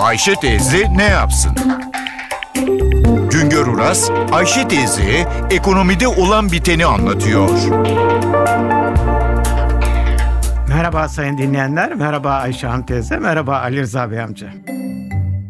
Ayşe teyze ne yapsın? Güngör Uras, Ayşe teyze ekonomide olan biteni anlatıyor. Merhaba sayın dinleyenler, merhaba Ayşe Hanım teyze, merhaba Ali Rıza Bey amca.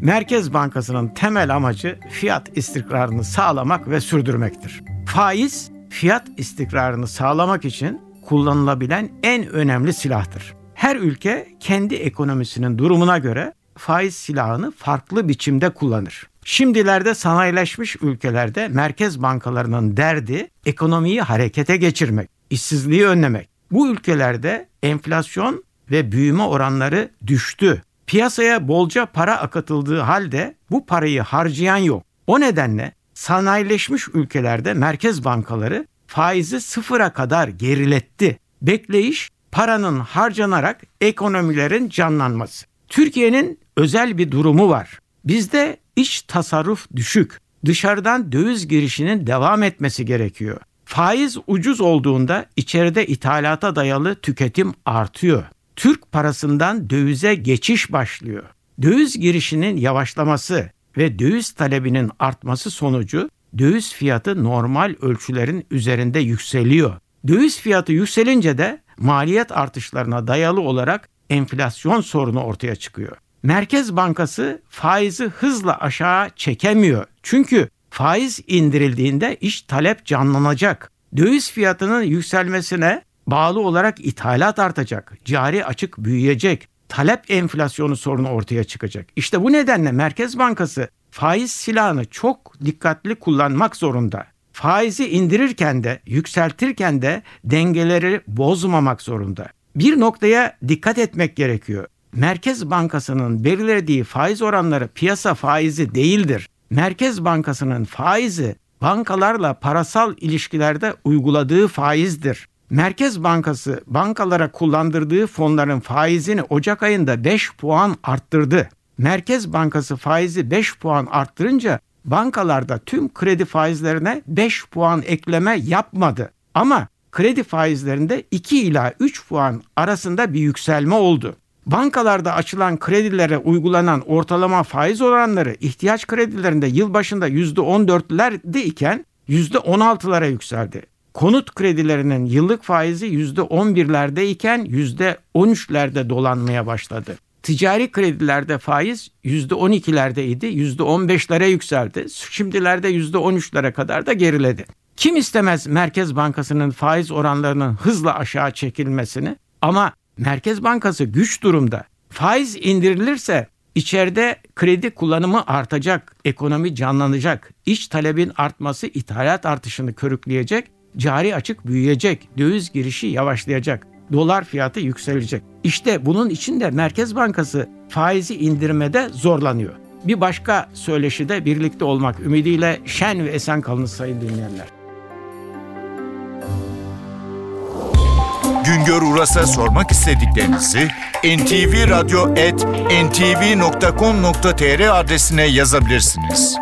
Merkez Bankası'nın temel amacı fiyat istikrarını sağlamak ve sürdürmektir. Faiz, fiyat istikrarını sağlamak için kullanılabilen en önemli silahtır. Her ülke kendi ekonomisinin durumuna göre faiz silahını farklı biçimde kullanır. Şimdilerde sanayileşmiş ülkelerde merkez bankalarının derdi ekonomiyi harekete geçirmek, işsizliği önlemek. Bu ülkelerde enflasyon ve büyüme oranları düştü. Piyasaya bolca para akıtıldığı halde bu parayı harcayan yok. O nedenle sanayileşmiş ülkelerde merkez bankaları faizi sıfıra kadar geriletti. Bekleyiş paranın harcanarak ekonomilerin canlanması. Türkiye'nin özel bir durumu var. Bizde iç tasarruf düşük. Dışarıdan döviz girişinin devam etmesi gerekiyor. Faiz ucuz olduğunda içeride ithalata dayalı tüketim artıyor. Türk parasından dövize geçiş başlıyor. Döviz girişinin yavaşlaması ve döviz talebinin artması sonucu döviz fiyatı normal ölçülerin üzerinde yükseliyor. Döviz fiyatı yükselince de maliyet artışlarına dayalı olarak enflasyon sorunu ortaya çıkıyor. Merkez Bankası faizi hızla aşağı çekemiyor. Çünkü faiz indirildiğinde iş talep canlanacak. Döviz fiyatının yükselmesine bağlı olarak ithalat artacak. Cari açık büyüyecek. Talep enflasyonu sorunu ortaya çıkacak. İşte bu nedenle Merkez Bankası faiz silahını çok dikkatli kullanmak zorunda. Faizi indirirken de yükseltirken de dengeleri bozmamak zorunda. Bir noktaya dikkat etmek gerekiyor. Merkez Bankası'nın belirlediği faiz oranları piyasa faizi değildir. Merkez Bankası'nın faizi bankalarla parasal ilişkilerde uyguladığı faizdir. Merkez Bankası bankalara kullandırdığı fonların faizini Ocak ayında 5 puan arttırdı. Merkez Bankası faizi 5 puan arttırınca bankalarda tüm kredi faizlerine 5 puan ekleme yapmadı. Ama kredi faizlerinde 2 ila 3 puan arasında bir yükselme oldu. Bankalarda açılan kredilere uygulanan ortalama faiz oranları ihtiyaç kredilerinde yılbaşında %14'lerde iken %16'lara yükseldi. Konut kredilerinin yıllık faizi %11'lerde iken %13'lerde dolanmaya başladı. Ticari kredilerde faiz %12'lerde idi, %15'lere yükseldi. Şimdilerde %13'lere kadar da geriledi. Kim istemez Merkez Bankası'nın faiz oranlarının hızla aşağı çekilmesini ama Merkez Bankası güç durumda. Faiz indirilirse içeride kredi kullanımı artacak, ekonomi canlanacak. İç talebin artması ithalat artışını körükleyecek, cari açık büyüyecek, döviz girişi yavaşlayacak, dolar fiyatı yükselecek. İşte bunun için de Merkez Bankası faizi indirmede zorlanıyor. Bir başka söyleşide birlikte olmak ümidiyle şen ve esen kalınız sayın dinleyenler. Güngör Uras'a sormak istediklerinizi ntvradio.com.tr adresine yazabilirsiniz.